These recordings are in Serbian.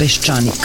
Peščanik.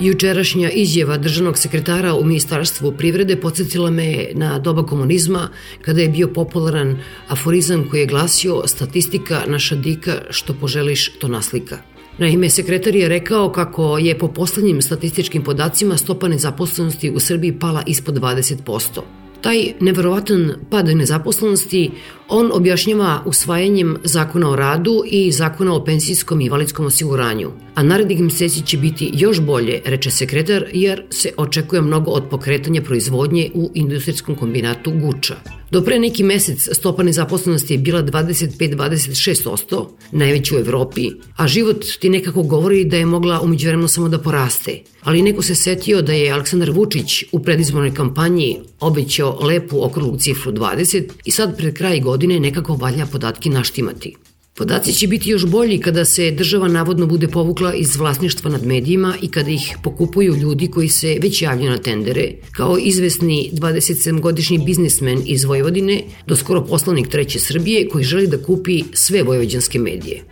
Jučerašnja izjava državnog sekretara u Ministarstvu privrede podsjetila me na doba komunizma kada je bio popularan aforizam koji je glasio statistika naša dika što poželiš to naslika. Naime, sekretar je rekao kako je po poslednjim statističkim podacima stopa nezaposlenosti u Srbiji pala ispod 20%. Taj neverovatan pad nezaposlenosti on objašnjava usvajanjem zakona o radu i zakona o pensijskom i invalidskom osiguranju. A narednih meseci će biti još bolje, reče sekretar, jer se očekuje mnogo od pokretanja proizvodnje u industrijskom kombinatu Guča. Do pre neki mesec stopa nezaposlenosti je bila 25-26%, najveća u Evropi, a život ti nekako govori da je mogla umeđu vremenu samo da poraste. Ali neko se setio da je Aleksandar Vučić u predizbornoj kampanji obećao lepu okruglu cifru 20 i sad pred kraj godine nekako valja podatke naštimati. Podaci će biti još bolji kada se država navodno bude povukla iz vlasništva nad medijima i kada ih pokupuju ljudi koji se već javljaju na tendere, kao izvesni 27-godišnji biznismen iz Vojvodine, do skoro poslanik Treće Srbije koji želi da kupi sve vojvođanske medije.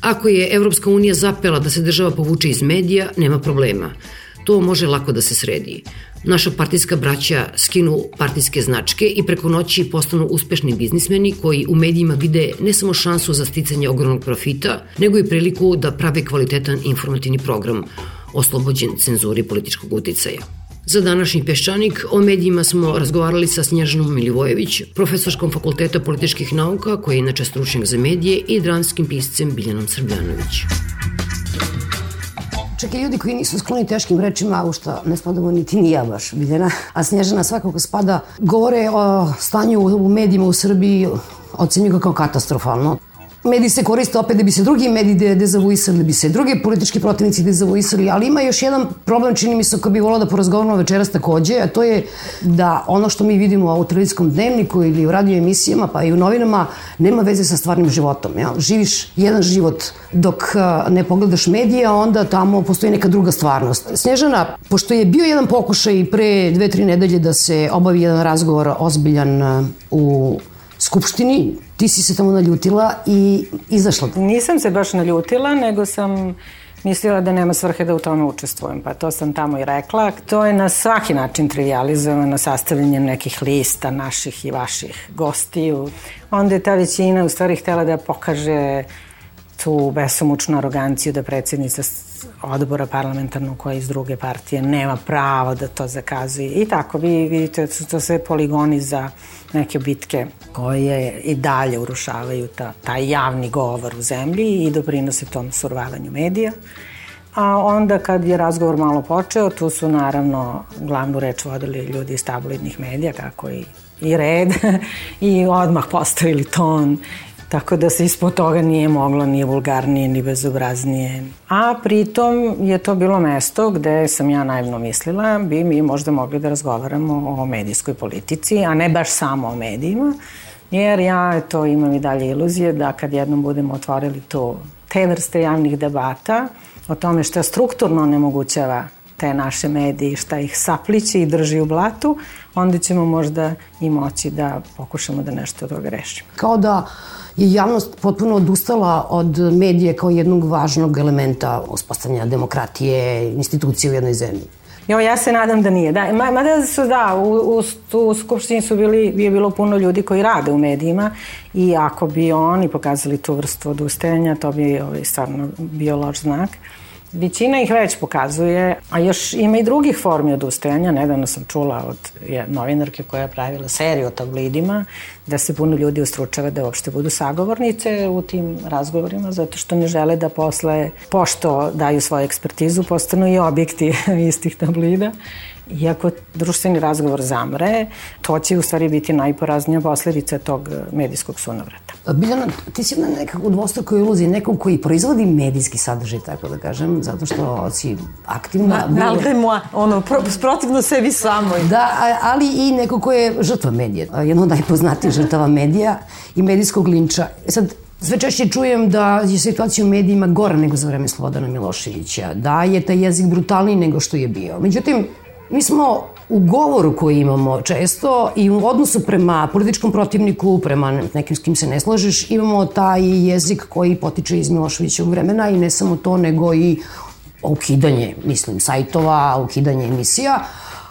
Ako je Evropska unija zapela da se država povuče iz medija, nema problema. To može lako da se sredi. Naša partijska braća skinu partijske značke i preko noći postanu uspešni biznismeni koji u medijima vide ne samo šansu za sticanje ogromnog profita, nego i priliku da prave kvalitetan informativni program, oslobođen cenzuri političkog uticaja. Za današnji Peščanik o medijima smo razgovarali sa Snježanom Milivojević, profesorskom fakulteta političkih nauka, koji je inače stručnjak za medije, i dramskim piscem Biljanom Srbljanović. Čak i ljudi koji nisu skloni teškim rečima, u što ne spadamo niti ni ja baš, Biljana, a Snježana svakako spada, govore o stanju u medijima u Srbiji, ocenju ga kao katastrofalno. Mediji se koriste opet da bi se drugi mediji de dezavuisali, da bi se drugi politički protivnici dezavuisali, ali ima još jedan problem, čini mi se, koji bi volao da porazgovaramo večeras takođe, a to je da ono što mi vidimo u televizijskom dnevniku ili u radio emisijama, pa i u novinama, nema veze sa stvarnim životom. Ja? Živiš jedan život dok ne pogledaš medije, onda tamo postoji neka druga stvarnost. Snježana, pošto je bio jedan pokušaj pre dve, tri nedelje da se obavi jedan razgovor ozbiljan u Skupštini, ti si se tamo naljutila i izašla. Nisam se baš naljutila, nego sam mislila da nema svrhe da u tome učestvujem, pa to sam tamo i rekla. To je na svaki način trivializovano sastavljanjem nekih lista naših i vaših gostiju. Onda je ta većina u stvari htela da pokaže tu besomučnu aroganciju da predsjednica odbora parlamentarnog koja iz druge partije nema pravo da to zakazuje. I tako, vi vidite, su to sve poligoni za neke bitke koje i dalje urušavaju ta, taj javni govor u zemlji i doprinose tom survavanju medija. A onda kad je razgovor malo počeo, tu su naravno glavnu reč vodili ljudi iz tabloidnih medija, kako i, i red, i odmah postavili ton Tako da se ispod toga nije moglo ni vulgarnije, ni bezobraznije. A pritom je to bilo mesto gde sam ja naivno mislila bi mi možda mogli da razgovaramo o medijskoj politici, a ne baš samo o medijima, jer ja to imam i dalje iluzije da kad jednom budemo otvorili to, te vrste javnih debata o tome što strukturno onemogućava te naše medije, šta ih saplići i drži u blatu, onda ćemo možda i moći da pokušamo da nešto od toga rešimo. Kao da je javnost potpuno odustala od medije kao jednog važnog elementa uspostavljanja demokratije, institucije u jednoj zemlji. Jo, ja se nadam da nije. Da, mada su, da, u, u, u Skupštini su bili, je bilo puno ljudi koji rade u medijima i ako bi oni pokazali tu vrstu odustajanja, to bi ovaj, stvarno bio loš znak. Većina ih već pokazuje, a još ima i drugih formi odustajanja. Nedavno sam čula od novinarke koja je pravila seriju o tabloidima, da se puno ljudi ustručava da uopšte budu sagovornice u tim razgovorima, zato što ne žele da posle, pošto daju svoju ekspertizu, postanu i objekti istih tabloida Iako društveni razgovor zamre, to će u stvari biti najporaznija posledica tog medijskog sunovrata. Biljana, ti si na nekako u dvostrukoj iluziji, nekog koji proizvodi medijski sadržaj, tako da kažem, zato što si aktivna... Ma, Malde moja, ono, pro, protivno sebi samoj. Da, ali i neko ko je žrtva medija, jedno od najpoznatijih žrtava medija i medijskog linča. E sad, Sve češće čujem da je situacija u medijima gora nego za vreme Slobodana Miloševića, da je taj jezik brutalniji nego što je bio. Međutim, Mi smo u govoru koji imamo često i u odnosu prema političkom protivniku, prema nekim s kim se ne složiš, imamo taj jezik koji potiče iz Miloševićevog vremena i ne samo to, nego i ukidanje, mislim, sajtova, ukidanje emisija.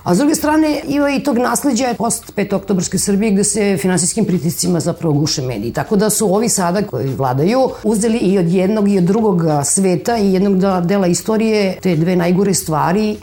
A s druge strane, ima i tog nasledđa post 5. oktobarske Srbije gde se finansijskim pritiscima zapravo guše mediji. Tako da su ovi sada koji vladaju uzeli i od jednog i od drugog sveta i jednog dela istorije te dve najgore stvari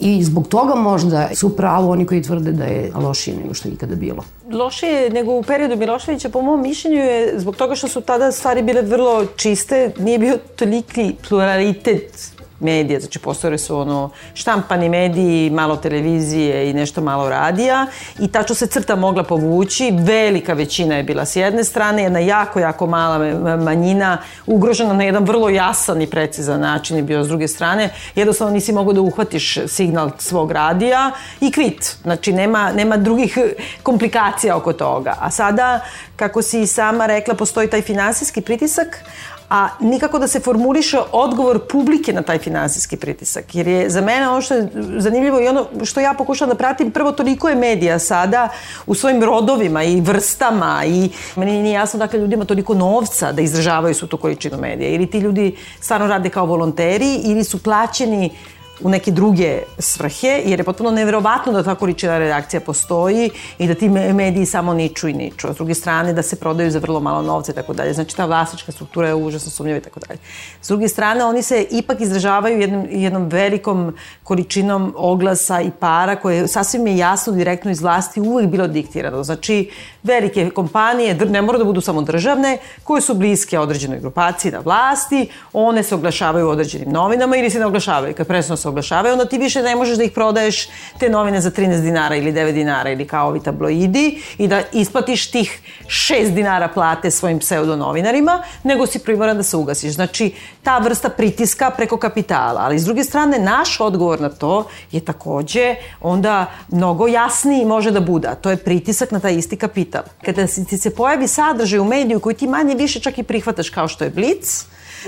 I zbog toga možda su pravo oni koji tvrde da je lošije nego što je ikada bilo. Lošije nego u periodu Miloševića, po mom mišljenju, je zbog toga što su tada stvari bile vrlo čiste, nije bio toliki pluralitet medija, znači postojali su ono štampani mediji, malo televizije i nešto malo radija i tačno se crta mogla povući, velika većina je bila s jedne strane, jedna jako, jako mala manjina ugrožena na jedan vrlo jasan i precizan način je bio s druge strane, jednostavno nisi mogao da uhvatiš signal svog radija i kvit, znači nema, nema drugih komplikacija oko toga, a sada, kako si sama rekla, postoji taj finansijski pritisak, a nikako da se formuliše odgovor publike na taj finansijski pritisak. Jer je za mene ono što je zanimljivo i ono što ja pokušam da pratim, prvo toliko je medija sada u svojim rodovima i vrstama i meni nije jasno dakle ljudima toliko novca da izražavaju su tu količinu medija. Ili ti ljudi stvarno rade kao volonteri ili su plaćeni u neke druge svrhe, jer je potpuno neverovatno da ta količina redakcija postoji i da ti mediji samo niču i niču. S druge strane da se prodaju za vrlo malo novca i tako dalje. Znači ta vlasnička struktura je užasno sumnjiva i tako dalje. S druge strane oni se ipak izražavaju jednom, jednom velikom količinom oglasa i para koje sasvim je jasno direktno iz vlasti uvek bilo diktirano. Znači velike kompanije, ne mora da budu samo državne, koje su bliske određenoj grupaciji na vlasti, one se oglašavaju određenim novinama ili se ne oglašavaju. Kad presno se oglašavaju, onda ti više ne možeš da ih prodaješ te novine za 13 dinara ili 9 dinara ili kao ovi tabloidi i da isplatiš tih 6 dinara plate svojim pseudo novinarima, nego si primoran da se ugasiš. Znači, ta vrsta pritiska preko kapitala. Ali s druge strane, naš odgovor na to je takođe onda mnogo jasniji može da bude. To je pritisak na taj isti kapital. Kada ti se pojavi sadržaj u mediju koji ti manje više čak i prihvataš kao što je Blitz,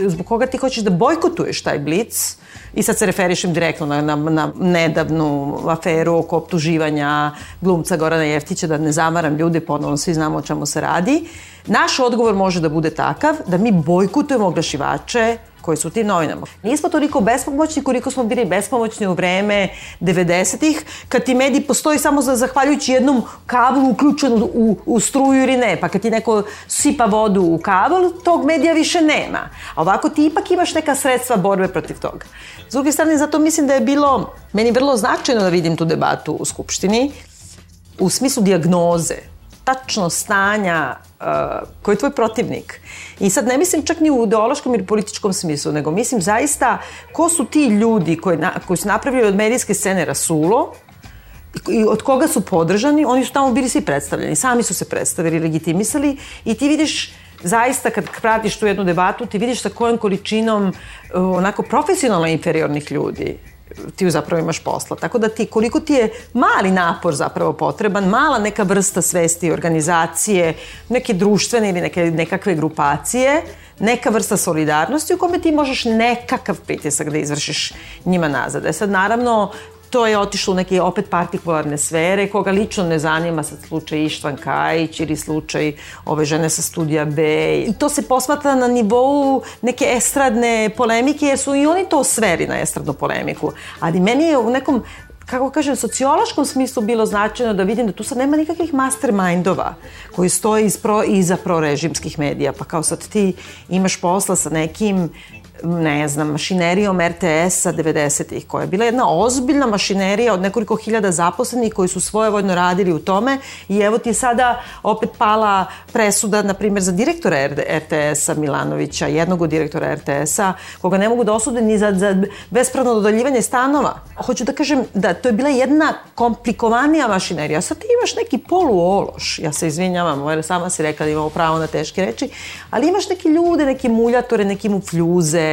zbog koga ti hoćeš da bojkotuješ taj Blitz, i sad se referišem direktno na, na, na nedavnu aferu oko optuživanja glumca Gorana Jeftića, da ne zamaram ljude, ponovno svi znamo o čemu se radi. Naš odgovor može da bude takav da mi bojkutujemo oglašivače koji su u tim novinama. Nismo toliko bespomoćni koliko smo bili bespomoćni u vreme 90-ih, kad ti mediji postoji samo za, zahvaljujući jednom kablu uključenu u, u struju ili ne, pa kad ti neko sipa vodu u kabel, tog medija više nema. A ovako ti ipak imaš neka sredstva borbe protiv toga. S druge strane, zato mislim da je bilo meni vrlo značajno da vidim tu debatu u Skupštini, u smislu diagnoze, tačno stanja uh, koji je tvoj protivnik. I sad ne mislim čak ni u ideološkom ili političkom smislu, nego mislim zaista ko su ti ljudi koji, na, koji su napravili od medijske scene rasulo, i od koga su podržani, oni su tamo bili svi predstavljeni, sami su se predstavili, legitimisali i ti vidiš zaista kad pratiš tu jednu debatu, ti vidiš sa kojom količinom uh, onako profesionalno inferiornih ljudi ti zapravo imaš posla. Tako da ti, koliko ti je mali napor zapravo potreban, mala neka vrsta svesti organizacije, neke društvene ili neke, nekakve grupacije, neka vrsta solidarnosti u kome ti možeš nekakav pritisak da izvršiš njima nazad. E sad, naravno, to je otišlo u neke opet partikularne sfere, koga lično ne zanima sad slučaj Ištvan Kajić ili slučaj ove žene sa studija B. I to se posmatra na nivou neke estradne polemike, jer su i oni to sveri na estradnu polemiku. Ali meni je u nekom kako kažem, sociološkom smislu bilo značajno da vidim da tu sad nema nikakvih mastermindova koji stoje iz pro, iza prorežimskih medija. Pa kao sad ti imaš posla sa nekim ne znam, mašinerijom RTS-a 90-ih, koja je bila jedna ozbiljna mašinerija od nekoliko hiljada zaposlenih koji su svojevoljno radili u tome i evo ti sada opet pala presuda, na primjer, za direktora RTS-a Milanovića, jednog od direktora RTS-a, koga ne mogu da osude ni za, za bespravno dodaljivanje stanova. Hoću da kažem da to je bila jedna komplikovanija mašinerija. Sad ti imaš neki poluološ, ja se izvinjavam, sama si rekla da imamo pravo na teške reči, ali imaš neki ljude, neke muljatore, neki mufljuze,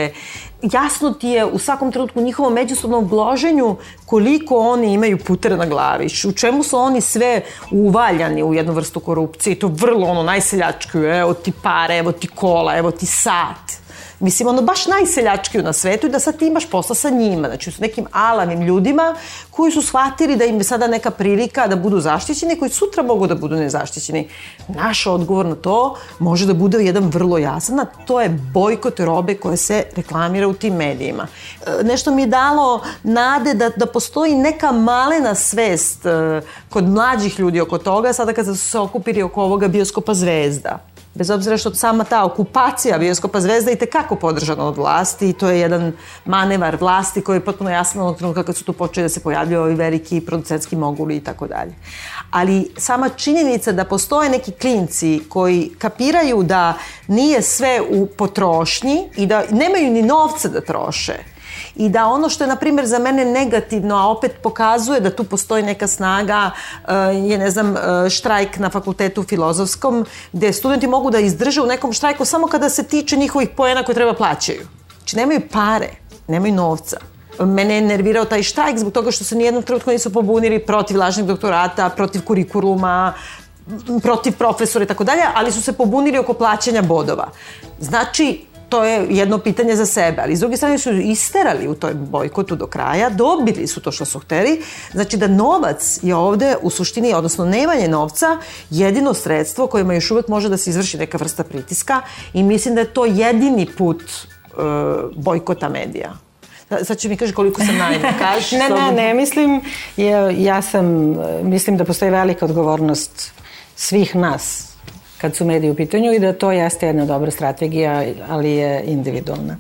jasno ti je u svakom trenutku njihovom međusobnom bloženju koliko oni imaju putere na glavi, u čemu su oni sve uvaljani u jednu vrstu korupcije, to vrlo ono najseljačko, evo ti pare, evo ti kola, evo ti sat mislim, ono, baš najseljačkiju na svetu i da sad ti imaš posla sa njima, znači s nekim alavim ljudima koji su shvatili da im je sada neka prilika da budu zaštićeni, koji sutra mogu da budu nezaštićeni. Naš odgovor na to može da bude jedan vrlo jasan, a to je bojkot robe koje se reklamira u tim medijima. E, nešto mi je dalo nade da, da postoji neka malena svest e, kod mlađih ljudi oko toga, sada kada su se okupili oko ovoga bioskopa Zvezda bez obzira što sama ta okupacija bioskopa Zvezda i tekako podržana od vlasti i to je jedan manevar vlasti koji je potpuno jasan onog trenutka kad su tu počeli da se pojavljaju ovi veliki producentski moguli i tako dalje. Ali sama činjenica da postoje neki klinci koji kapiraju da nije sve u potrošnji i da nemaju ni novca da troše, i da ono što je, na primjer, za mene negativno, a opet pokazuje da tu postoji neka snaga, eh, je, ne znam, eh, štrajk na fakultetu filozofskom, gde studenti mogu da izdrže u nekom štrajku samo kada se tiče njihovih poena koje treba plaćaju. Znači, nemaju pare, nemaju novca. Mene je nervirao taj štrajk zbog toga što se nijednog trenutka nisu pobunili protiv lažnih doktorata, protiv kurikuluma, protiv profesora i tako dalje, ali su se pobunili oko plaćanja bodova. Znači, to je jedno pitanje za sebe, ali s druge strane su isterali u toj bojkotu do kraja, dobili su to što su hteli, znači da novac je ovde u suštini, odnosno nemanje novca, jedino sredstvo kojima još uvek može da se izvrši neka vrsta pritiska i mislim da je to jedini put uh, bojkota medija. Sad će mi kaže koliko sam naivna. Kaži ne, ne, ne, mislim, ja, ja sam, mislim da postoji velika odgovornost svih nas kad su mediji u pitanju i da to jeste jedna dobra strategija, ali je individualna.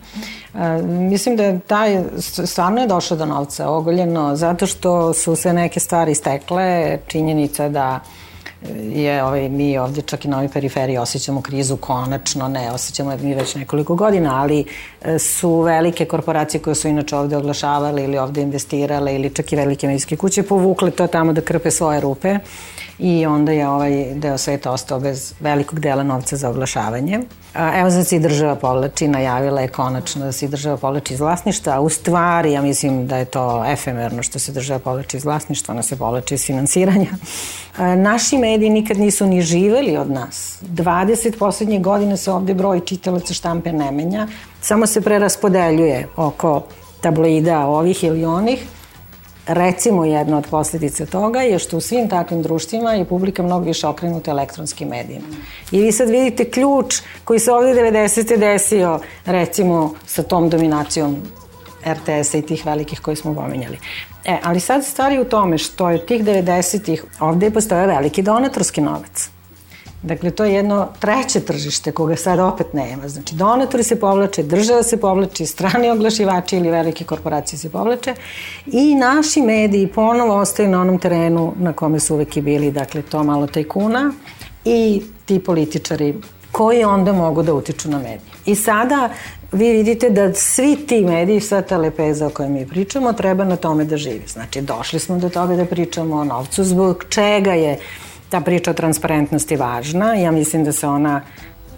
E, mislim da je taj, stvarno je došlo do novca ogoljeno, zato što su se neke stvari stekle, činjenica da je ovaj, mi ovdje čak i na ovoj periferiji osjećamo krizu konačno, ne osjećamo je mi već nekoliko godina, ali e, su velike korporacije koje su inače ovde oglašavale ili ovde investirale ili čak i velike medijske kuće povukle to tamo da krpe svoje rupe i onda je ovaj deo sveta ostao bez velikog dela novca za oglašavanje. Evo sad se država povlači, najavila je konačno da se država povlači iz vlasništva, a u stvari ja mislim da je to efemerno što se država povlači iz vlasništva, ona se povlači iz finansiranja. Naši mediji nikad nisu ni živeli od nas. 20 poslednjih godina se ovde broj čitalaca štampe ne menja, samo se preraspodeljuje oko tabloida ovih ili onih, Recimo jedna od posledica toga je što u svim takvim društvima je publika mnogo više okrenuta elektronskim medijima. I vi sad vidite ključ koji se ovde 90. desio recimo sa tom dominacijom RTS-a i tih velikih koje smo pomenjali. E, ali sad stvari u tome što je tih 90-ih ovde je postoje veliki donatorski novac. Dakle, to je jedno treće tržište koga sad opet nema. Znači, donatori se povlače, država se povlače, strani oglašivači ili velike korporacije se povlače i naši mediji ponovo ostaju na onom terenu na kome su uvek i bili, dakle, to malo tajkuna i ti političari koji onda mogu da utiču na medije. I sada vi vidite da svi ti mediji, sva ta lepeza o kojoj mi pričamo, treba na tome da živi. Znači, došli smo do toga da pričamo o novcu, zbog čega je ta priča o transparentnosti važna. Ja mislim da se ona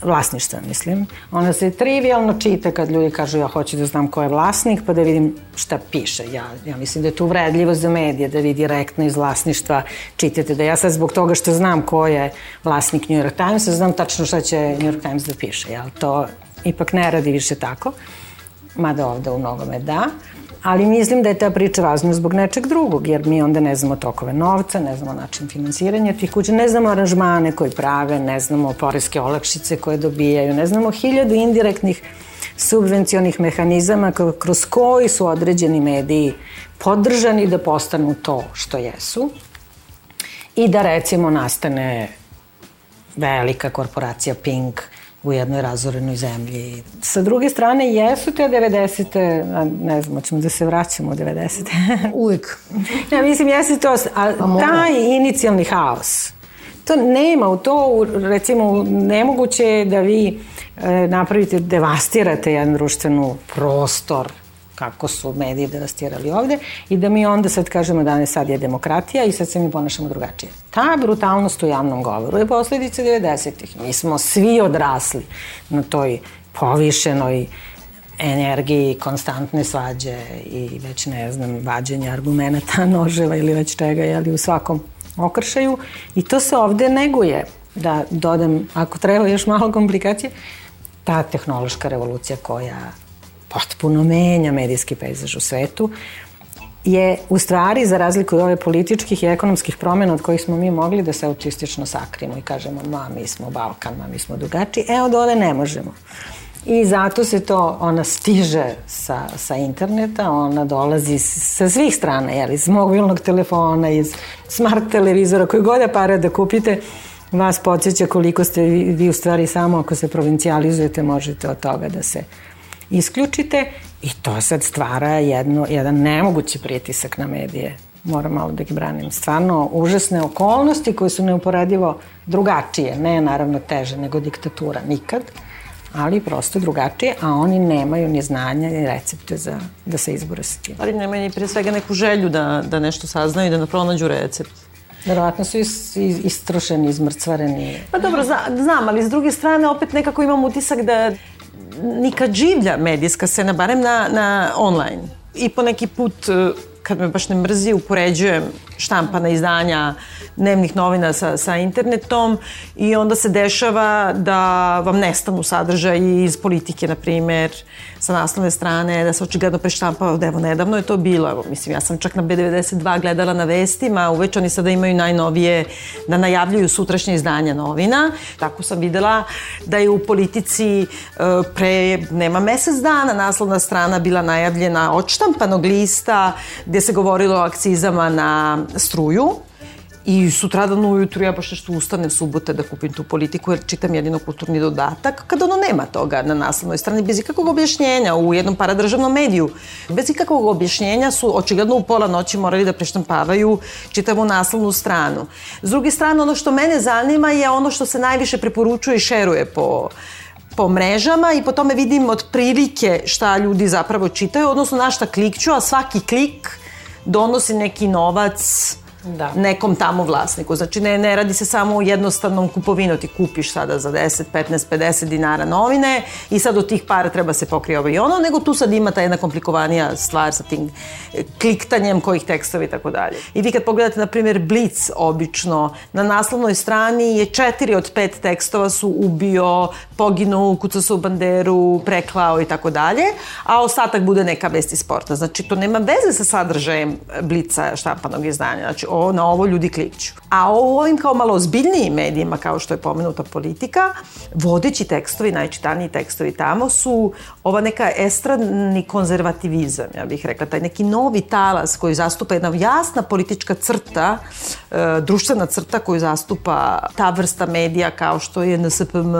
vlasništva, mislim. Ona se trivialno čita kad ljudi kažu ja hoću da znam ko je vlasnik, pa da vidim šta piše. Ja, ja mislim da je tu vredljivo za medije, da vi direktno iz vlasništva čitate. Da ja sad zbog toga što znam ko je vlasnik New York Timesa, znam tačno šta će New York Times da piše. Jel? To ipak ne radi više tako, mada ovde u mnogome da. Ali mislim da je ta priča važna zbog nečeg drugog, jer mi onda ne znamo tokove novca, ne znamo način finansiranja tih kuća, ne znamo aranžmane koji prave, ne znamo poreske olakšice koje dobijaju, ne znamo hiljadu indirektnih subvencionih mehanizama kroz koji su određeni mediji podržani da postanu to što jesu i da recimo nastane velika korporacija Pink u jednoj razorenoj zemlji. Sa druge strane, jesu te 90. ne znam, ćemo da se vraćamo u 90. Uvijek. ja mislim, jesi to, a pa taj inicijalni haos, to nema u to, recimo, nemoguće je da vi e, napravite, devastirate jedan društvenu prostor, kako su mediji devastirali ovde i da mi onda sad kažemo da ne sad je demokratija i sad se mi ponašamo drugačije. Ta brutalnost u javnom govoru je posledica 90-ih. Mi smo svi odrasli na toj povišenoj energiji, konstantne svađe i već ne znam, vađenja argumenta, noževa ili već čega, jeli u svakom okršaju i to se ovde neguje. Da dodam, ako treba još malo komplikacije, ta tehnološka revolucija koja potpuno menja medijski pejzaž u svetu, je u stvari, za razliku od ove političkih i ekonomskih promjena od kojih smo mi mogli da se autistično sakrimo i kažemo, ma, mi smo Balkan, ma, mi smo drugačiji, e, od ove ne možemo. I zato se to, ona stiže sa, sa interneta, ona dolazi sa svih strana, jel, iz mobilnog telefona, iz smart televizora, koji god apare da kupite, vas podsjeća koliko ste vi, vi u stvari samo ako se provincijalizujete možete od toga da se isključite i to sad stvara jedno, jedan nemogući pritisak na medije. Moram malo da ih branim. Stvarno užasne okolnosti koje su neuporedivo drugačije, ne naravno teže nego diktatura nikad, ali prosto drugačije, a oni nemaju ni znanja ni recepte za, da se izbore sa tim. Ali nemaju ni pre svega neku želju da, da nešto saznaju i da pronađu recept. Verovatno su is, is, istrošeni, izmrcvareni. Pa dobro, zna, znam, ali s druge strane opet nekako imam utisak da nikad življa medijska scena, barem na, na online. I po neki put, e, kad me baš ne mrzi, upoređujem štampana izdanja dnevnih novina sa, sa internetom i onda se dešava da vam nestanu sadržaji iz politike, na primer, sa naslovne strane, da se očigledno preštampava, evo, nedavno je to bilo, evo, mislim, ja sam čak na B92 gledala na vestima, uveć oni sada imaju najnovije, da najavljuju sutrašnje izdanja novina, tako sam videla da je u politici e, pre, nema mesec dana, naslovna strana bila najavljena od štampanog lista, gde se govorilo o akcizama na struju, I sutradan ujutru ja baš nešto ustanem subote da kupim tu politiku jer čitam jedino kulturni dodatak kada ono nema toga na naslovnoj strani bez ikakvog objašnjenja u jednom paradržavnom mediju. Bez ikakvog objašnjenja su očigledno u pola noći morali da preštampavaju čitavu naslovnu stranu. S druge strane ono što mene zanima je ono što se najviše preporučuje i šeruje po po mrežama i po tome vidim otprilike šta ljudi zapravo čitaju, odnosno na šta klikću, a svaki klik donosi neki novac da. nekom tamo vlasniku. Znači ne, ne radi se samo o jednostavnom kupovinu, ti kupiš sada za 10, 15, 50 dinara novine i sad od tih para treba se pokrije ovo i ono, nego tu sad ima ta jedna komplikovanija stvar sa tim e, kliktanjem kojih tekstova i tako dalje. I vi kad pogledate, na primjer, Blitz obično, na naslovnoj strani je četiri od pet tekstova su ubio, poginuo, kucao se u banderu, preklao i tako dalje, a ostatak bude neka vest iz sporta. Znači, to nema veze sa sadržajem Blica štampanog izdanja. Znači, o, na ovo ljudi klikću. A o ovim kao malo ozbiljnijim medijima, kao što je pomenuta politika, vodeći tekstovi, najčitaniji tekstovi tamo su ova neka estradni konzervativizam, ja bih rekla, taj neki novi talas koji zastupa jedna jasna politička crta, e, društvena crta koju zastupa ta vrsta medija kao što je NSPM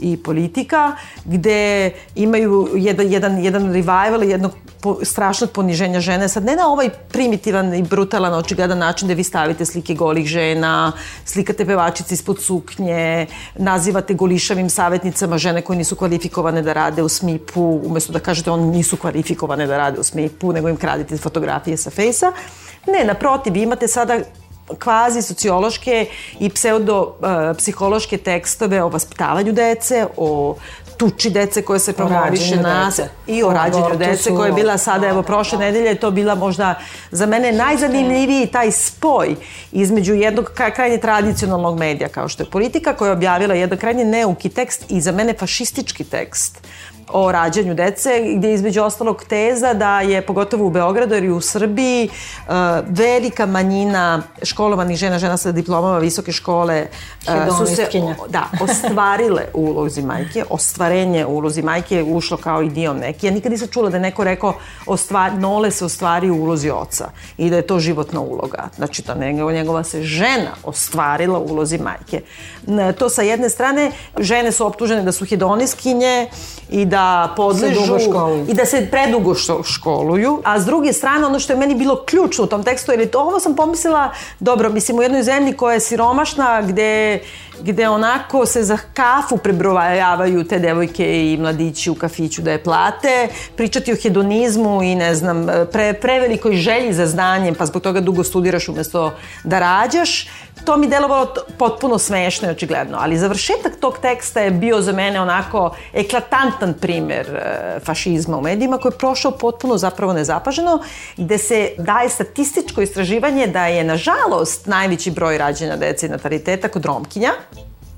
i politika, gde imaju jedan, jedan, jedan revival, jednog po, strašnog poniženja žene, sad ne na ovaj primitivan i brutalan, očigledan način da vi stavite slike golih žena, slikate pevačice ispod suknje, nazivate golišavim savjetnicama žene koje nisu kvalifikovane da rade u SMIP-u, umesto da kažete on nisu kvalifikovane da rade u SMIP-u, nego im kradite fotografije sa fejsa. Ne, naprotiv, imate sada kvazi sociološke i pseudo uh, psihološke tekstove o vaspitavanju dece, o tuči dece koje se promoviše nas i o rađenju dece koja je bila sada, evo prošle nedelje je to bila možda za mene najzanimljiviji taj spoj između jednog krajnje tradicionalnog medija kao što je politika koja je objavila jedan krajnje neuki tekst i za mene fašistički tekst o rađanju dece, gde je između ostalog teza da je, pogotovo u Beogradu, jer i u Srbiji, uh, velika manjina školovanih žena, žena sa diplomama visoke škole, uh, su se da, ostvarile u ulozi majke. Ostvarenje u ulozi majke je ušlo kao idiom neki. Ja nikad nisam čula da je neko rekao ostvar, nole se ostvari u ulozi oca i da je to životna uloga. Znači, to nego njegova se žena ostvarila u ulozi majke. To sa jedne strane, žene su optužene da su hedoniskinje i da podležu i da se predugo školuju, a s druge strane ono što je meni bilo ključno u tom tekstu, jer je to, ovo sam pomislila, dobro, mislim u jednoj zemlji koja je siromašna, gde gde onako se za kafu prebrovajavaju te devojke i mladići u kafiću da je plate, pričati o hedonizmu i ne znam, pre, prevelikoj želji za znanjem, pa zbog toga dugo studiraš umesto da rađaš, to mi delovalo potpuno smešno i očigledno, ali završetak tog teksta je bio za mene onako eklatantan primer e, fašizma u medijima koji je prošao potpuno zapravo nezapaženo, gde se daje statističko istraživanje da je nažalost najveći broj rađena dece i nataliteta kod Romkinja,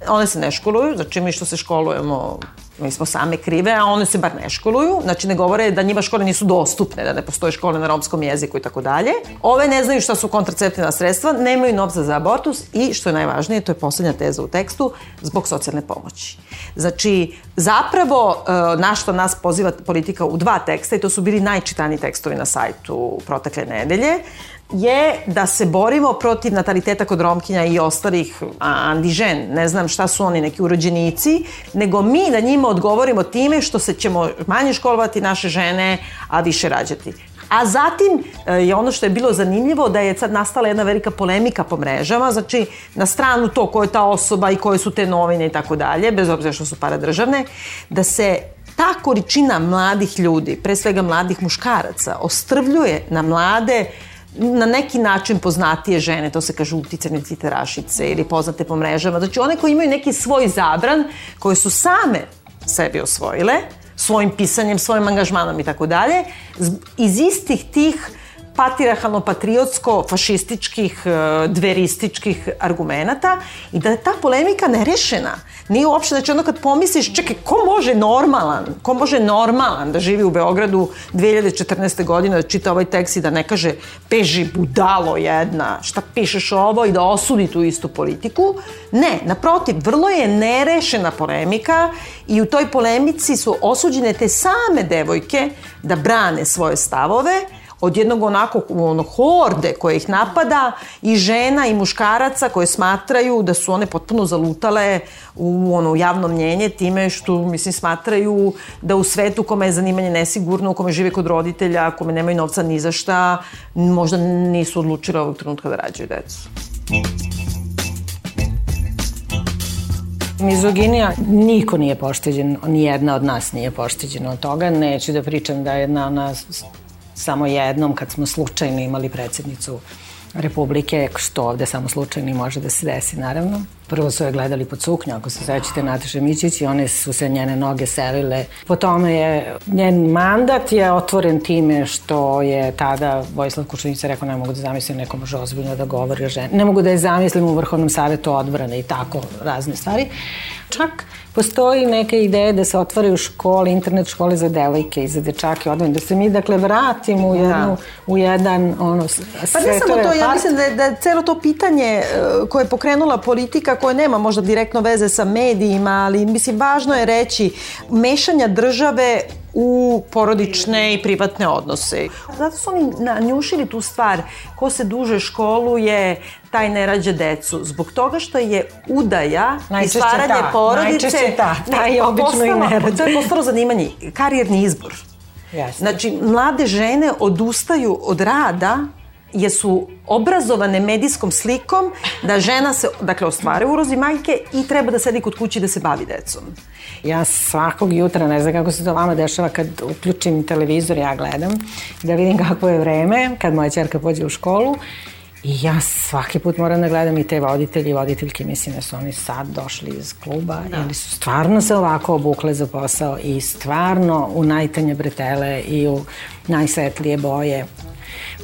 one se ne školuju, znači mi što se školujemo mi smo same krive, a one se bar ne školuju, znači ne govore da njima škole nisu dostupne, da ne postoje škole na romskom jeziku i tako dalje. Ove ne znaju šta su kontraceptivna sredstva, nemaju novca za abortus i, što je najvažnije, to je poslednja teza u tekstu, zbog socijalne pomoći. Znači, zapravo, e, na što nas poziva politika u dva teksta, i to su bili najčitaniji tekstovi na sajtu protekle nedelje, je da se borimo protiv nataliteta kod Romkinja i ostalih andižen, ne znam šta su oni, neki urođenici, nego mi da njima odgovorimo time što se ćemo manje školovati naše žene, a više rađati. A zatim e, je ono što je bilo zanimljivo da je sad nastala jedna velika polemika po mrežama, znači na stranu to ko je ta osoba i koje su te novine i tako dalje, bez obzira što su paradržavne, da se ta količina mladih ljudi, pre svega mladih muškaraca, ostrvljuje na mlade uh, na neki način poznatije žene, to se kaže uticane citerašice ili poznate po mrežama, znači one koji imaju neki svoj zabran, koje su same sebi osvojile, svojim pisanjem, svojim angažmanom i tako dalje, iz istih tih patriarhalno-patriotsko-fašističkih, e, dverističkih argumenata i da je ta polemika nerešena. Nije uopšte, znači ono kad pomisliš, čekaj, ko može normalan, ko može normalan da živi u Beogradu 2014. godine, da čita ovaj tekst i da ne kaže peži budalo jedna, šta pišeš ovo i da osudi tu istu politiku. Ne, naprotiv, vrlo je nerešena polemika i u toj polemici su osuđene te same devojke da brane svoje stavove, od jednog onako ono, horde koje ih napada i žena i muškaraca koje smatraju da su one potpuno zalutale u ono javno mnjenje time što mislim smatraju da u svetu kome je zanimanje nesigurno, u kome žive kod roditelja, kome nemaju novca ni za šta, možda nisu odlučile ovog trenutka da rađaju decu. Mizoginija, niko nije pošteđen, ni jedna od nas nije pošteđena od toga. Neću da pričam da jedna ona samo jednom kad smo slučajno imali predsednicu Republike, što ovde samo slučajno može da se desi, naravno. Prvo su je gledali pod suknju, ako se sećate Nataše Mićić i one su se njene noge selile. Po tome je, njen mandat je otvoren time što je tada Vojislav Kučenica rekao ne mogu da zamislim neko može ozbiljno da govori o ženi. Ne mogu da je zamislim u Vrhovnom savetu odbrane i tako razne stvari. Čak postoji neke ideje da se otvaraju škole, internet škole za devojke i za dečake odvojene, da se mi dakle vratimo u, jednu, da. u jedan ono, Pa ne samo to, ja mislim da je, da je celo to pitanje e, koje je pokrenula politika koje nema možda direktno veze sa medijima, ali mislim važno je reći mešanja države u porodične i privatne odnose. Zato su oni nanjušili tu stvar, ko se duže školuje, taj ne rađa decu. Zbog toga što je udaja najčešće i stvaranje ta, porodice... Najčešće ta, taj je obično i ne rađa. To je postalo zanimanje, karijerni izbor. Jasne. Znači, mlade žene odustaju od rada jer su obrazovane medijskom slikom da žena se, dakle, ostvare urozi majke i treba da sedi kod kući da se bavi decom. Ja svakog jutra, ne znam kako se to vama dešava, kad uključim televizor, ja gledam, da vidim kako je vreme, kad moja čerka pođe u školu, I ja svaki put moram da gledam i te voditelji i voditeljke, mislim da su oni sad došli iz kluba da. ili su stvarno se ovako obukle za posao i stvarno u najtanje bretele i u najsvetlije boje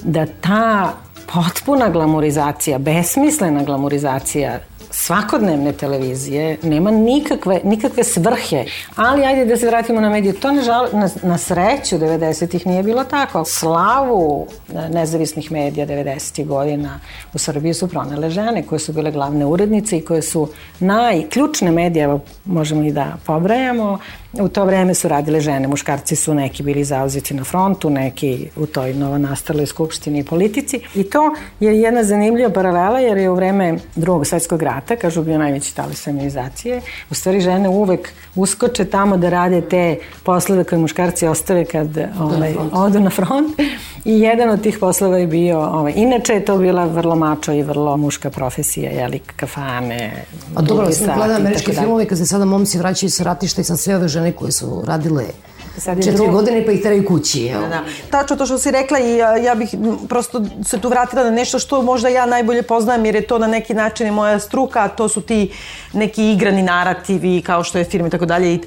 da ta potpuna glamorizacija, besmislena glamorizacija svakodnevne televizije, nema nikakve, nikakve svrhe, ali ajde da se vratimo na medije, to nažal, na, na sreću 90-ih nije bilo tako. Slavu e, nezavisnih medija 90-ih godina u Srbiji su pronele žene koje su bile glavne urednice i koje su najključne medije, evo možemo i da pobrajamo, U to vreme su radile žene, muškarci su neki bili zauzeti na frontu, neki u toj novonastaloj skupštini i politici. I to je jedna zanimljiva paralela jer je u vreme drugog svetskog rata, kažu bio najveći talis feminizacije, u stvari žene uvek uskoče tamo da rade te poslove koje muškarci ostave kad ovaj, odu na front. I jedan od tih poslova je bio, ovaj, inače je to bila vrlo mačo i vrlo muška profesija, jeli, kafane, A dobro, sam gledala američke filmove kad se sada momci vraćaju sa ratišta i sam sve ove žene koje su radile Sad četiri drugo... godine pa ih teraju kući. Evo. Da, da. Tačno to što si rekla i ja, ja bih prosto se tu vratila na nešto što možda ja najbolje poznajem jer je to na neki način i moja struka, a to su ti neki igrani narativi kao što je film i tako dalje.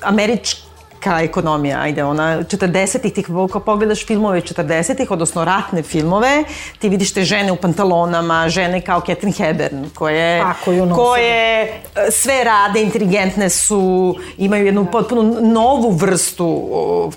Američki ka ekonomija, ajde, ona 40-ih, ti ako pogledaš filmove 40-ih, odnosno ratne filmove, ti vidiš te žene u pantalonama, žene kao Catherine Hepburn, koje, koje e, sve rade, inteligentne su, imaju jednu potpuno novu vrstu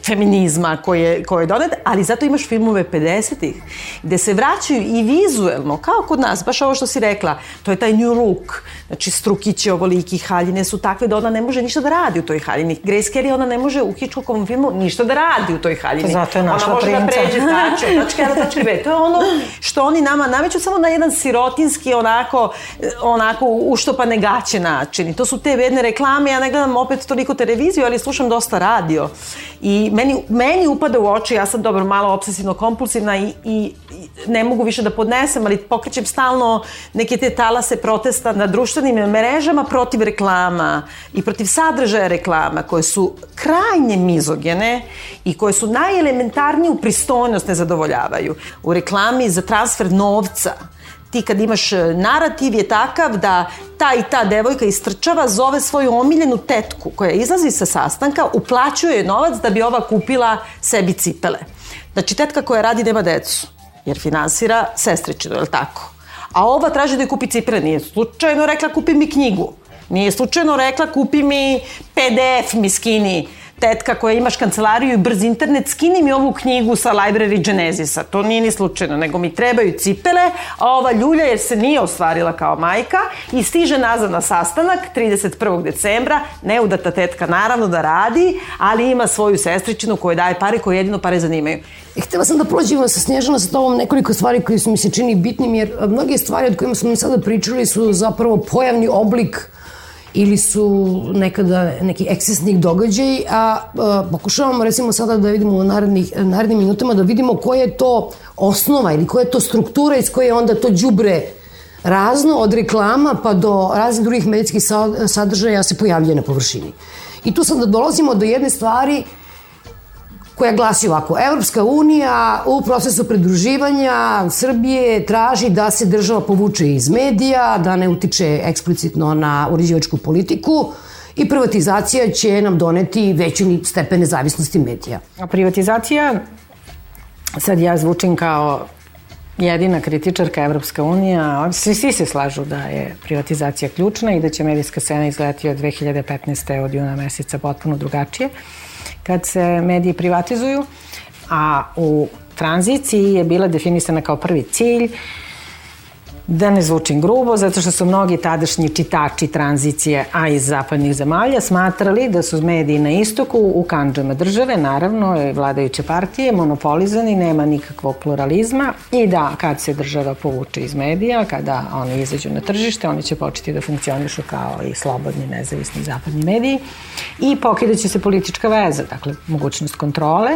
feminizma koje, koje je donet, ali zato imaš filmove 50-ih, gde se vraćaju i vizuelno, kao kod nas, baš ovo što si rekla, to je taj new look, znači strukići ovoliki, haljine su takve da ona ne može ništa da radi u toj haljini. Grace Kelly, ona ne može u Hitchcockovom filmu ništa da radi u toj haljini. Zato je našla princa. Ona može princa. da pređe tačke, tačke A tačke B. To je ono što oni nama nameću samo na jedan sirotinski, onako, onako uštopane gaće način. I to su te jedne reklame, ja ne gledam opet toliko televiziju, ali slušam dosta radio. I meni, meni upada u oči, ja sam dobro malo obsesivno-kompulsivna i, i, ne mogu više da podnesem, ali pokrećem stalno neke te talase protesta na društvenim mrežama protiv reklama i protiv sadržaja reklama koje su krajnje mizogene i koje su najelementarniju pristojnost ne zadovoljavaju. U reklami za transfer novca ti kad imaš e, narativ je takav da ta i ta devojka istrčava, zove svoju omiljenu tetku koja izlazi sa sastanka, uplaćuje novac da bi ova kupila sebi cipele. Znači, tetka koja radi nema decu jer finansira sestričinu, je li tako? A ova traži da je kupi cipele, nije slučajno rekla kupi mi knjigu. Nije slučajno rekla kupi mi PDF mi skini tetka koja imaš kancelariju i brz internet, skini mi ovu knjigu sa Library Genesisa. To nije ni slučajno, nego mi trebaju cipele, a ova ljulja jer se nije ostvarila kao majka i stiže nazad na sastanak 31. decembra, neudata tetka naravno da radi, ali ima svoju sestričinu koja daje pare koje jedino pare zanimaju. I htela sam da prođemo sa Snježana sa tobom nekoliko stvari koje su mi se čini bitnim, jer mnoge stvari od kojima smo mi sada pričali su zapravo pojavni oblik ili su nekada neki ekscesnih događaj, a, a pokušavamo recimo sada da vidimo u narednih, narednim minutama da vidimo koja je to osnova ili koja je to struktura iz koje onda to đubre razno od reklama pa do raznih drugih medicinskih sadržaja se pojavljuje na površini. I tu sad da dolazimo do jedne stvari koja glasi ovako. Evropska unija u procesu pridruživanja Srbije traži da se država povuče iz medija, da ne utiče eksplicitno na uređivačku politiku i privatizacija će nam doneti veću stepen nezavisnosti medija. A privatizacija, sad ja zvučim kao jedina kritičarka Evropska unija, svi, svi se slažu da je privatizacija ključna i da će medijska scena izgledati od 2015. od juna meseca potpuno drugačije kad se mediji privatizuju, a u tranziciji je bila definisana kao prvi cilj da ne zvučim grubo, zato što su mnogi tadašnji čitači tranzicije, a iz zapadnih zemalja, smatrali da su mediji na istoku u kanđama države, naravno, vladajuće partije, monopolizani, nema nikakvog pluralizma i da kad se država povuče iz medija, kada oni izađu na tržište, oni će početi da funkcionišu kao i slobodni, nezavisni zapadni mediji i pokidaće se politička veza, dakle, mogućnost kontrole,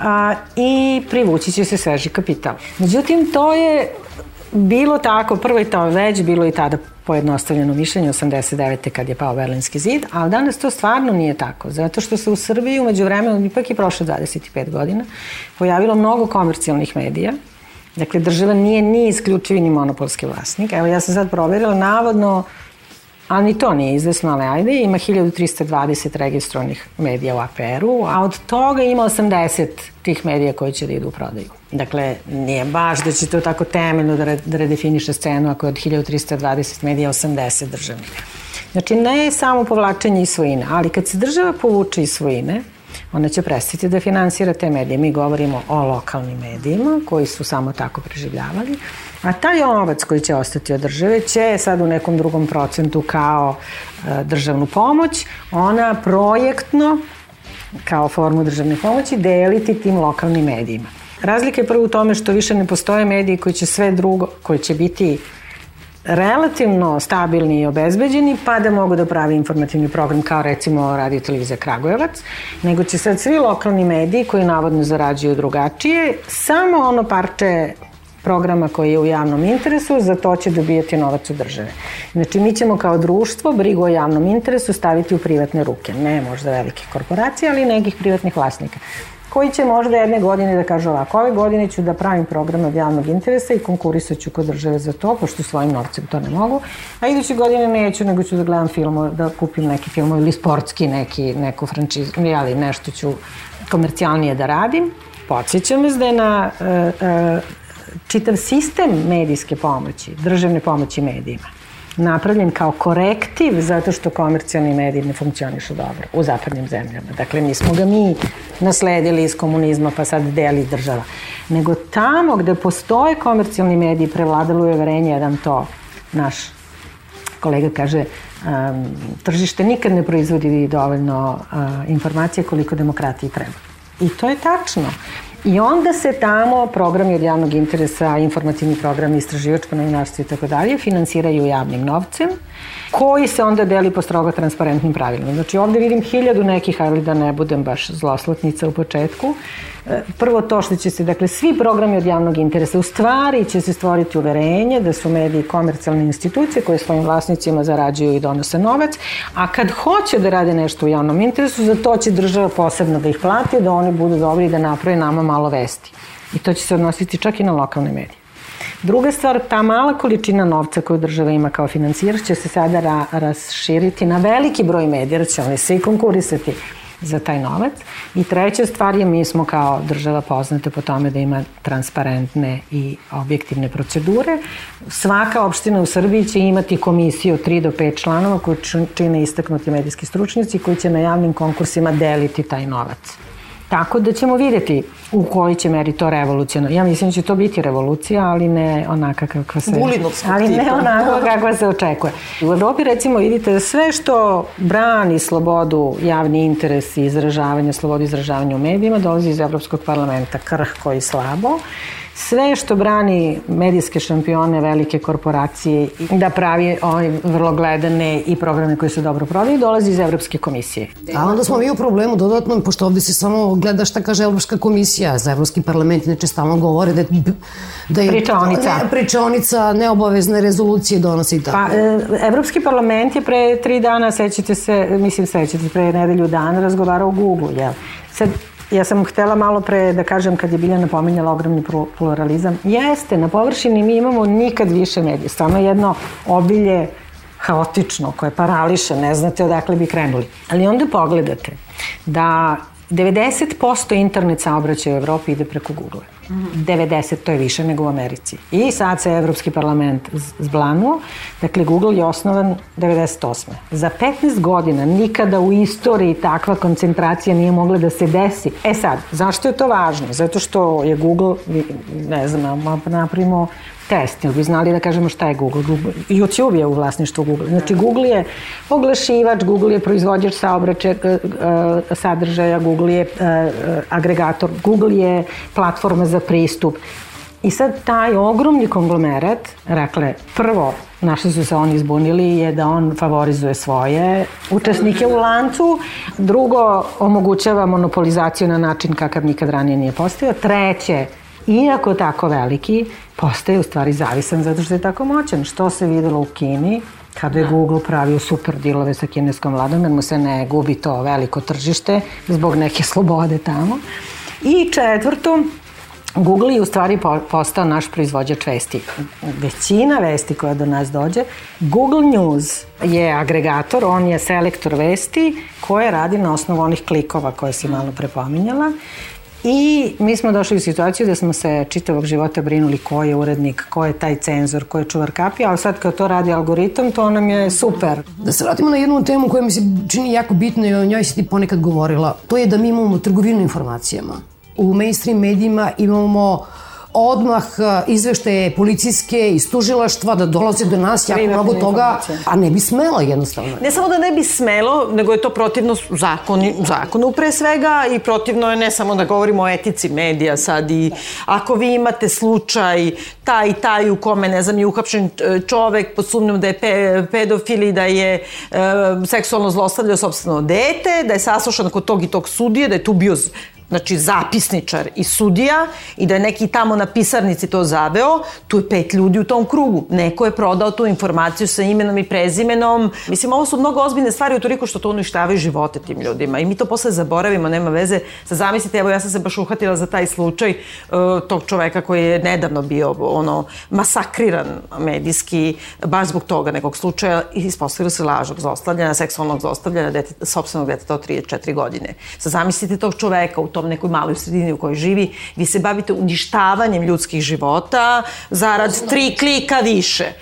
a, i privući će se sveži kapital. Međutim, to je bilo tako, prvo je to već bilo i tada pojednostavljeno mišljenje 89. kad je pao Berlinski zid, ali danas to stvarno nije tako, zato što se u Srbiji umeđu vremenu, ipak je prošlo 25 godina, pojavilo mnogo komercijalnih medija, Dakle, država nije ni isključivi ni monopolski vlasnik. Evo, ja sam sad proverila, navodno ali ni to nije izvesno, ali ajde, ima 1320 registrovanih medija u APR-u, a od toga ima 80 tih medija koji će da idu u prodaju. Dakle, nije baš da će to tako temeljno da, re, da redefiniše scenu ako je od 1320 medija 80 državnih. Znači, ne samo povlačenje iz svojine, ali kad se država povuče iz svojine, ona će prestati da finansira te medije. Mi govorimo o lokalnim medijima koji su samo tako preživljavali, a taj novac koji će ostati od države će sad u nekom drugom procentu kao e, državnu pomoć, ona projektno kao formu državne pomoći deliti tim lokalnim medijima. Razlika je prvo u tome što više ne postoje mediji koji će sve drugo, koji će biti relativno stabilni i obezbeđeni, pa da mogu da pravi informativni program kao recimo Radio Televizija Kragujevac, nego će sad svi lokalni mediji koji navodno zarađuju drugačije, samo ono parče programa koji je u javnom interesu, za to će dobijati novac od države. Znači, mi ćemo kao društvo brigu o javnom interesu staviti u privatne ruke. Ne možda velikih korporacija, ali nekih privatnih vlasnika koji će možda jedne godine da kaže ovako, ove godine ću da pravim program od javnog interesa i konkurisat ću kod države za to, pošto svojim novcem to ne mogu, a iduće godine neću, nego ću da gledam film, da kupim neki film ili sportski neki, neku frančizu, ali nešto ću komercijalnije da radim. Podsjećam vas da je na uh, uh, čitav sistem medijske pomoći, državne pomoći medijima napravljen kao korektiv zato što komercijalni mediji ne funkcionišu dobro u zapadnim zemljama. Dakle, nismo ga mi nasledili iz komunizma pa sad deli država. Nego tamo gde postoje komercijalni mediji prevladalo je verenje jedan to naš kolega kaže um, tržište nikad ne proizvodi dovoljno uh, informacije koliko demokratiji treba. I to je tačno. I onda se tamo programi od javnog interesa, informativni programi, istraživačko novinarstvo i tako dalje, finansiraju javnim novcem, koji se onda deli po strogo transparentnim pravilima. Znači ovde vidim hiljadu nekih, ali da ne budem baš zloslotnica u početku, prvo to što će se, dakle, svi programi od javnog interesa, u stvari će se stvoriti uverenje da su mediji komercijalne institucije koje svojim vlasnicima zarađuju i donose novac, a kad hoće da rade nešto u javnom interesu, za to će država posebno da ih plati, da oni budu dobri i da naprave nama malo vesti. I to će se odnositi čak i na lokalne medije. Druga stvar, ta mala količina novca koju država ima kao financijer će se sada ra raširiti na veliki broj medija, jer će oni svi konkurisati za taj novac. I treća stvar je, mi smo kao država poznate po tome da ima transparentne i objektivne procedure. Svaka opština u Srbiji će imati komisiju od 3 do 5 članova koji čine istaknuti medijski stručnjaci koji će na javnim konkursima deliti taj novac. Tako da ćemo videti u kojoj će meri to revolucijno. Ja mislim da će to biti revolucija, ali ne onaka kakva se... Bulinovskog Ali ne tipa. onako kakva se očekuje. U Evropi recimo vidite da sve što brani slobodu, javni interes i izražavanje, slobodu izražavanja u medijima dolazi iz Evropskog parlamenta krhko i slabo sve što brani medijske šampione, velike korporacije da pravi ovaj vrlo gledane i programe koji su dobro prodaju, dolazi iz Evropske komisije. A onda smo mi u problemu dodatno, pošto ovde se samo gleda šta kaže Evropska komisija za Evropski parlament, inače stalno govore da, da je Pričaonica. Ne, pričaonica neobavezne rezolucije donosi i tako. Pa, e, Evropski parlament je pre tri dana, sećate se, mislim sećate se, pre nedelju dana razgovarao o Google, jel? Sad, Ja sam htela malo pre da kažem kad je Biljana pominjala ogromni pluralizam. Jeste, na površini mi imamo nikad više medije. Stvarno jedno obilje haotično koje parališe, ne znate odakle bi krenuli. Ali onda pogledate da 90% internet saobraćaja u Evropi ide preko Google. 90, to je više nego u Americi. I sad se Evropski parlament zblanuo. Dakle, Google je osnovan 98. Za 15 godina nikada u istoriji takva koncentracija nije mogla da se desi. E sad, zašto je to važno? Zato što je Google, ne znam, napravimo test, jel bi znali da kažemo šta je Google? Google YouTube je u vlasništvu Google. Znači Google je oglašivač, Google je proizvođač saobraćaja, sadržaja, Google je agregator, Google je platforma za pristup. I sad taj ogromni konglomerat, rekle, prvo, na što su se oni izbunili je da on favorizuje svoje učesnike u lancu, drugo, omogućava monopolizaciju na način kakav nikad ranije nije postao, treće, iako tako veliki, postaje u stvari zavisan zato što je tako moćan. Što se videlo u Kini, kada je Google pravio super dilove sa kineskom vladom, jer mu se ne gubi to veliko tržište zbog neke slobode tamo. I četvrto, Google je u stvari postao naš proizvođač vesti. Većina vesti koja do nas dođe, Google News je agregator, on je selektor vesti koje radi na osnovu onih klikova koje si malo prepominjala I mi smo došli u situaciju da smo se čitavog života brinuli ko je urednik, ko je taj cenzor, ko je čuvar kapija, ali sad kao to radi algoritam, to nam je super. Da se vratimo na jednu temu koja mi se čini jako bitna i o njoj si ti ponekad govorila. To je da mi imamo trgovinu informacijama. U mainstream medijima imamo uh, odmah e, izveštaje policijske iz tužilaštva da dolaze do nas jako mnogo toga, a ne bi smelo jednostavno. Ne samo da ne bi smelo, nego je to protivno zakoni, zakonu pre svega i protivno je ne samo da govorimo o etici medija sad i ako vi imate slučaj taj i taj u kome, ne znam, je uhapšen e, čovek pod sumnjom da je pe, pedofil i da je e, seksualno zlostavljao sobstveno dete, da je saslušan kod tog i tog sudije, da je tu bio znači zapisničar i sudija i da je neki tamo na pisarnici to zaveo, tu je pet ljudi u tom krugu. Neko je prodao tu informaciju sa imenom i prezimenom. Mislim, ovo su mnogo ozbiljne stvari u toliko što to uništavaju živote tim ljudima i mi to posle zaboravimo, nema veze. Sa zamislite, evo ja sam se baš uhvatila za taj slučaj uh, tog čoveka koji je nedavno bio ono masakriran medijski baš zbog toga nekog slučaja i ispostavilo se lažog zlostavljanja, seksualnog zlostavljanja dete, sobstvenog deteta od 34 godine. Sa zamislite tog čoveka u tom nekoj maloj sredini u kojoj živi, vi se bavite uništavanjem ljudskih života zarad tri klika više.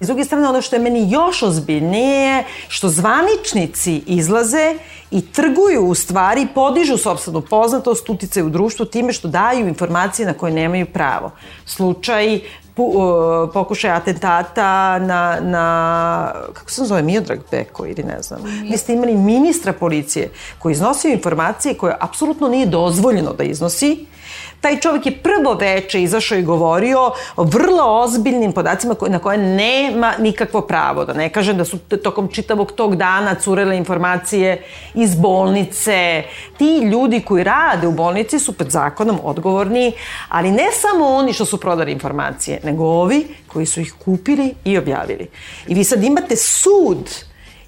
S druge strane, ono što je meni još ozbiljnije je što zvaničnici izlaze i trguju u stvari, podižu sobstvenu poznatost, utice u društvu time što daju informacije na koje nemaju pravo. Slučaj pokušaj atentata na, na kako se zove, Miodrag Beko ili ne znam. Vi ste imali ministra policije koji iznosio informacije koje apsolutno nije dozvoljeno da iznosi taj čovjek je prvo veče izašao i govorio o vrlo ozbiljnim podacima na koje nema nikakvo pravo. Da ne kažem da su tokom čitavog tog dana curele informacije iz bolnice. Ti ljudi koji rade u bolnici su pred zakonom odgovorni, ali ne samo oni što su prodali informacije, nego ovi koji su ih kupili i objavili. I vi sad imate sud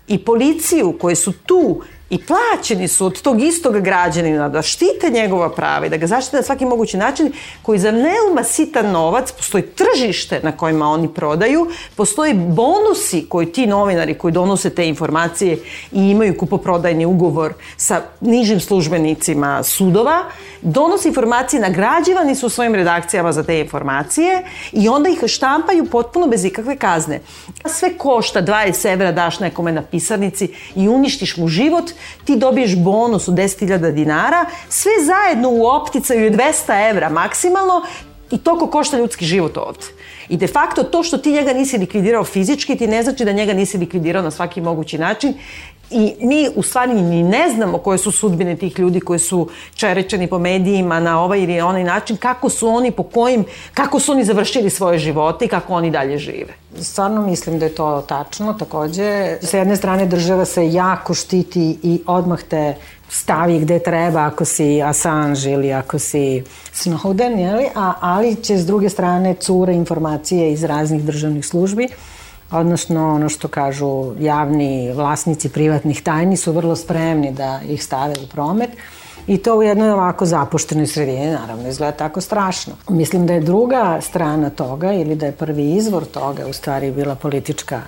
i policiju koje su tu i plaćeni su od tog istog građanina da štite njegova prava i da ga zaštite na svaki mogući način koji za neuma sitan novac, postoji tržište na kojima oni prodaju, postoji bonusi koji ti novinari koji donose te informacije i imaju kupoprodajni ugovor sa nižim službenicima sudova, donose informacije, nagrađivani su svojim redakcijama za te informacije i onda ih štampaju potpuno bez ikakve kazne. Sve košta 20 evra daš nekome na pisarnici i uništiš mu život ti dobiješ bonus od 10.000 dinara, sve zajedno u opticaju je 200 evra maksimalno i toliko košta ljudski život ovde. I de facto to što ti njega nisi likvidirao fizički ti ne znači da njega nisi likvidirao na svaki mogući način I mi u stvari ni ne znamo koje su sudbine tih ljudi koji su čerečeni po medijima na ovaj ili onaj način, kako su oni, po kojim, kako su oni završili svoje živote i kako oni dalje žive. Stvarno mislim da je to tačno, takođe. Sa jedne strane država se jako štiti i odmah te stavi gde treba ako si Assange ili ako si Snowden, jeli? A, ali će s druge strane cure informacije iz raznih državnih službi odnosno ono što kažu javni vlasnici privatnih tajni su vrlo spremni da ih stave u promet i to u jednoj ovako zapuštenoj sredini naravno izgleda tako strašno. Mislim da je druga strana toga ili da je prvi izvor toga u stvari bila politička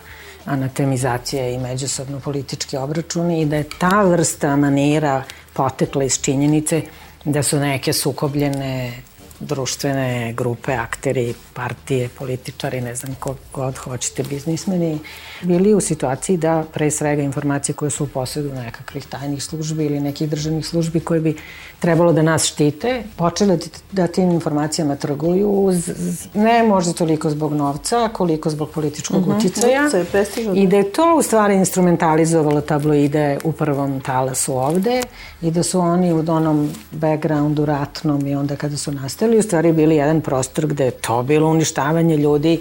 anatemizacija i međusobno politički obračuni i da je ta vrsta manira potekla iz činjenice da su neke sukobljene društvene grupe, akteri, partije, političari, ne znam ko god hoćete, biznismeni, bili u situaciji da pre svega informacije koje su u posledu nekakvih tajnih službi ili nekih državnih službi koje bi trebalo da nas štite, počele da tim informacijama trguju, ne možda toliko zbog novca, koliko zbog političkog mhm. -huh. uticaja. I da je to u stvari instrumentalizovalo tabloide u prvom talasu ovde i da su oni u onom backgroundu ratnom i onda kada su nastali u stvari bili jedan prostor gde je to bilo uništavanje ljudi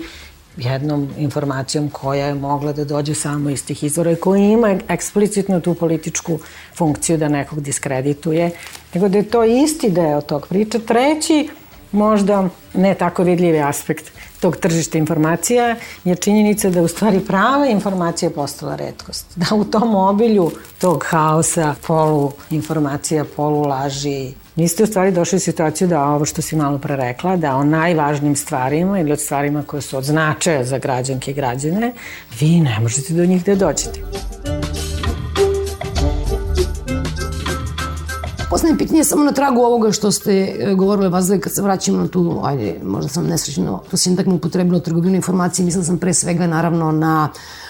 jednom informacijom koja je mogla da dođe samo iz tih izvora i koja ima eksplicitno tu političku funkciju da nekog diskredituje, nego da je to isti deo tog priča. Treći, možda ne tako vidljivi aspekt tog tržišta informacija je činjenica da u stvari prava informacija postala redkost. Da u tom obilju tog haosa, polu informacija, polu laži, niste u stvari došli u situaciju da ovo što si malo pre rekla, da o najvažnijim stvarima ili od stvarima koje su od značaja za građanke i građane, vi ne možete do njih da dođete. Poslednje pitanje je samo na tragu ovoga što ste e, govorili vas kad se vraćamo na tu, ajde, možda sam nesrećno tu sintagmu upotrebila trgovinu informacije, mislila sam pre svega naravno na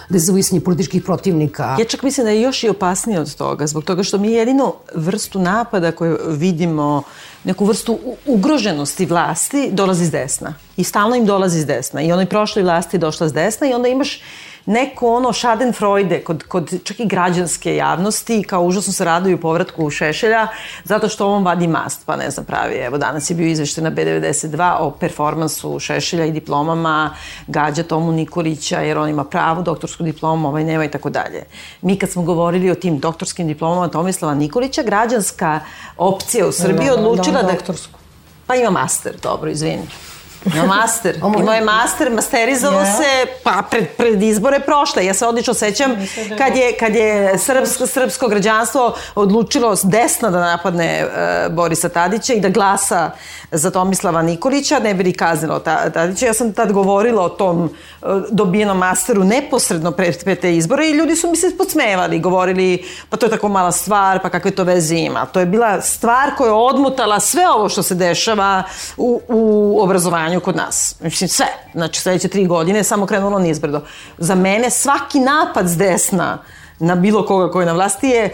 dezavisnje političkih protivnika. Ja čak mislim da je još i opasnije od toga, zbog toga što mi jedino vrstu napada koju vidimo, neku vrstu ugroženosti vlasti, dolazi iz desna. I stalno im dolazi iz desna. I onoj prošloj vlasti je došla iz desna i onda imaš neko ono schadenfreude kod, kod čak i građanske javnosti, kao užasno se raduju povratku Šešelja, zato što on vadi mast, pa ne znam pravi. Evo danas je bio izvešten na B92 o performansu Šešelja i diplomama, gađa Tomu Nikolića, jer on ima pravu doktorsku diplomu, ovaj nema i tako dalje. Mi kad smo govorili o tim doktorskim diplomama Tomislava Nikolića, građanska opcija u Srbiji da, odlučila da... Doktorsku. Pa ima master, dobro, izvini. Ima master. Imao je master, masterizovao yeah. se pa pred, pred izbore prošle. Ja se odlično sećam da kad je, kad je srpsko, srpsko građanstvo odlučilo s desna da napadne uh, Borisa Tadića i da glasa za Tomislava Nikolića, ne bi li kaznilo Tadića. Ja sam tad govorila o tom uh, dobijenom masteru neposredno pred, pred te izbore i ljudi su mi se podsmevali, govorili pa to je tako mala stvar, pa kakve to veze ima. To je bila stvar koja je odmutala sve ovo što se dešava u, u obrazovanju stanju kod nas. Mislim, sve. Znači, sledeće tri godine samo krenulo nizbrdo. Za mene svaki napad s desna na bilo koga koji je na vlasti je eh,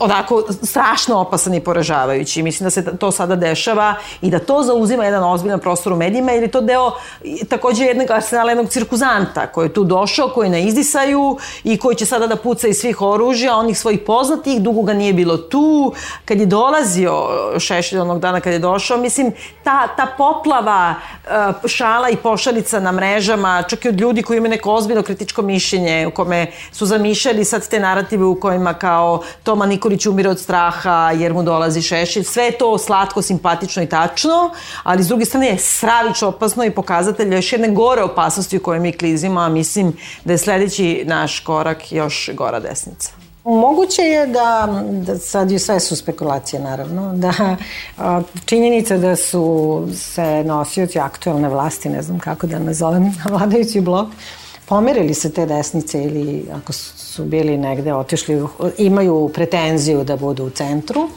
onako strašno opasan i poražavajući. Mislim da se to sada dešava i da to zauzima jedan ozbiljan prostor u medijima jer je to deo takođe jednog arsenala, jednog cirkuzanta koji je tu došao, koji na izdisaju i koji će sada da puca iz svih oružja, onih svojih poznatih, dugo ga nije bilo tu. Kad je dolazio Šešelj onog dana kad je došao, mislim, ta, ta poplava uh, šala i pošalica na mrežama, čak i od ljudi koji imaju neko ozbiljno kritičko mišljenje u kome su zamišljali sad te narative u kojima kao Toma Nikolić umire od straha jer mu dolazi šešelj. Sve je to slatko, simpatično i tačno, ali s druge strane je stravično opasno i pokazatelj još jedne gore opasnosti u kojoj mi klizimo, a mislim da je sledeći naš korak još gora desnica. Moguće je da, da sad je sve su spekulacije naravno, da a, činjenica da su se nosioci aktualne vlasti, ne znam kako da nazovem, vladajući blok, pomerili se te desnice ili ako su bili negde otišli, imaju pretenziju da budu u centru,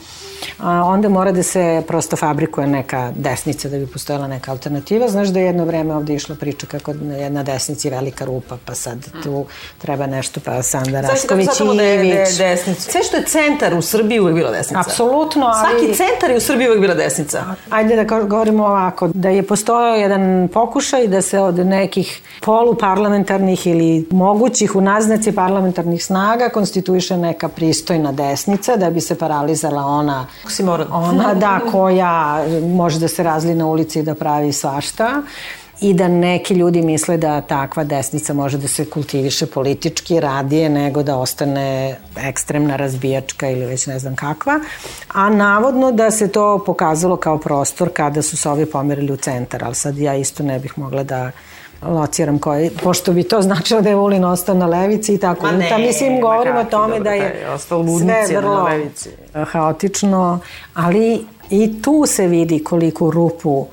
onda mora da se prosto fabrikuje neka desnica da bi postojala neka alternativa. Znaš da je jedno vreme ovde išla priča kako jedna desnica je velika rupa, pa sad tu treba nešto, pa Sanda Rašković i da Ivić. De, desnica. Sve što je centar u Srbiji uvek bila desnica. Apsolutno, ali... Svaki centar je u Srbiji uvek bila desnica. Ajde da govorimo ovako, da je postojao jedan pokušaj da se od nekih poluparlamentarnih ili mogućih u naznaci parlamentarnih snaga konstituiše neka pristojna desnica da bi se paralizala ona Oksimoron. Ona, da, koja može da se razli na ulici i da pravi svašta i da neki ljudi misle da takva desnica može da se kultiviše politički radije nego da ostane ekstremna razbijačka ili već ne znam kakva, a navodno da se to pokazalo kao prostor kada su se ovi pomerili u centar, ali sad ja isto ne bih mogla da lociram koji, pošto bi to značilo da je Vulin ostao na levici i tako. Ma ne, Ta, mislim, govorimo o tome da je sve vrlo haotično, ali i tu se vidi koliko rupu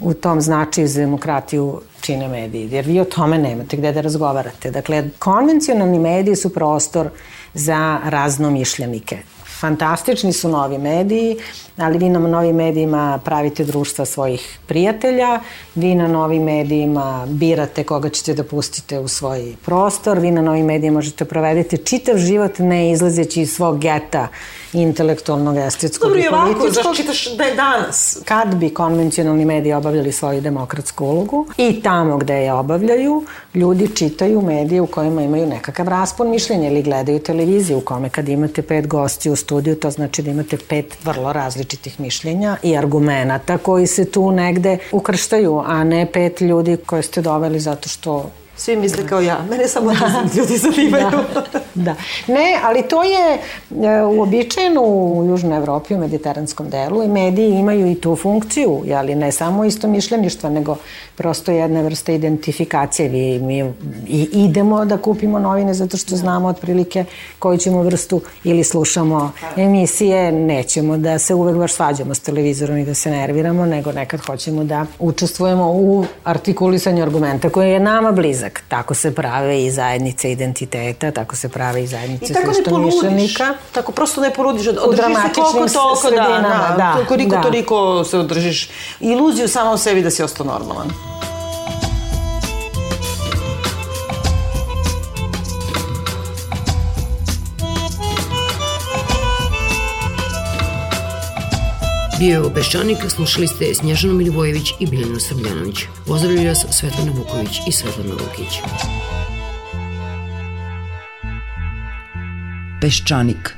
u tom značaju za demokratiju čine mediji, jer vi o tome nemate gde da razgovarate. Dakle, konvencionalni mediji su prostor za raznomišljenike. Fantastični su novi mediji, ali vi na novim medijima pravite društva svojih prijatelja, vi na novim medijima birate koga ćete da pustite u svoj prostor, vi na novim medijima možete provediti čitav život ne izlazeći iz svog geta intelektualnog, estetskog Dobro, i ovako, zašto čitaš da je danas? Kad bi konvencionalni mediji obavljali svoju demokratsku ulogu i tamo gde je obavljaju, ljudi čitaju medije u kojima imaju nekakav raspon mišljenja ili gledaju televiziju u kome kad imate pet gosti u studiju, to znači da imate pet vrlo različitih mišljenja i argumenata koji se tu negde ukrštaju, a ne pet ljudi koje ste doveli zato što Svi misle kao ja. Mene samo da. ljudi zanimaju. Da. da. Ne, ali to je e, uobičajeno u Južnoj Evropi, u mediteranskom delu i mediji imaju i tu funkciju, jeli, ne samo isto mišljeništva, nego prosto jedna vrsta identifikacije. Vi, mi i idemo da kupimo novine zato što znamo otprilike koju ćemo vrstu ili slušamo emisije, nećemo da se uvek baš svađamo s televizorom i da se nerviramo, nego nekad hoćemo da učestvujemo u artikulisanju argumenta koji je nama blizak. Tako se prave i zajednice identiteta, tako se prave i zajednice I tako ne poludiš. Tako prosto ne poludiš. Održiš se koliko toliko da, da, da, koliko da. toliko se održiš. Iluziju samo sebi da si ostao normalan. Bio je Opeščanik, slušali ste Snježanu Milivojević i Biljanu Srbljanović. Pozdravljaju vas Svetlana Vuković i Svetlana Lukić. Peščanik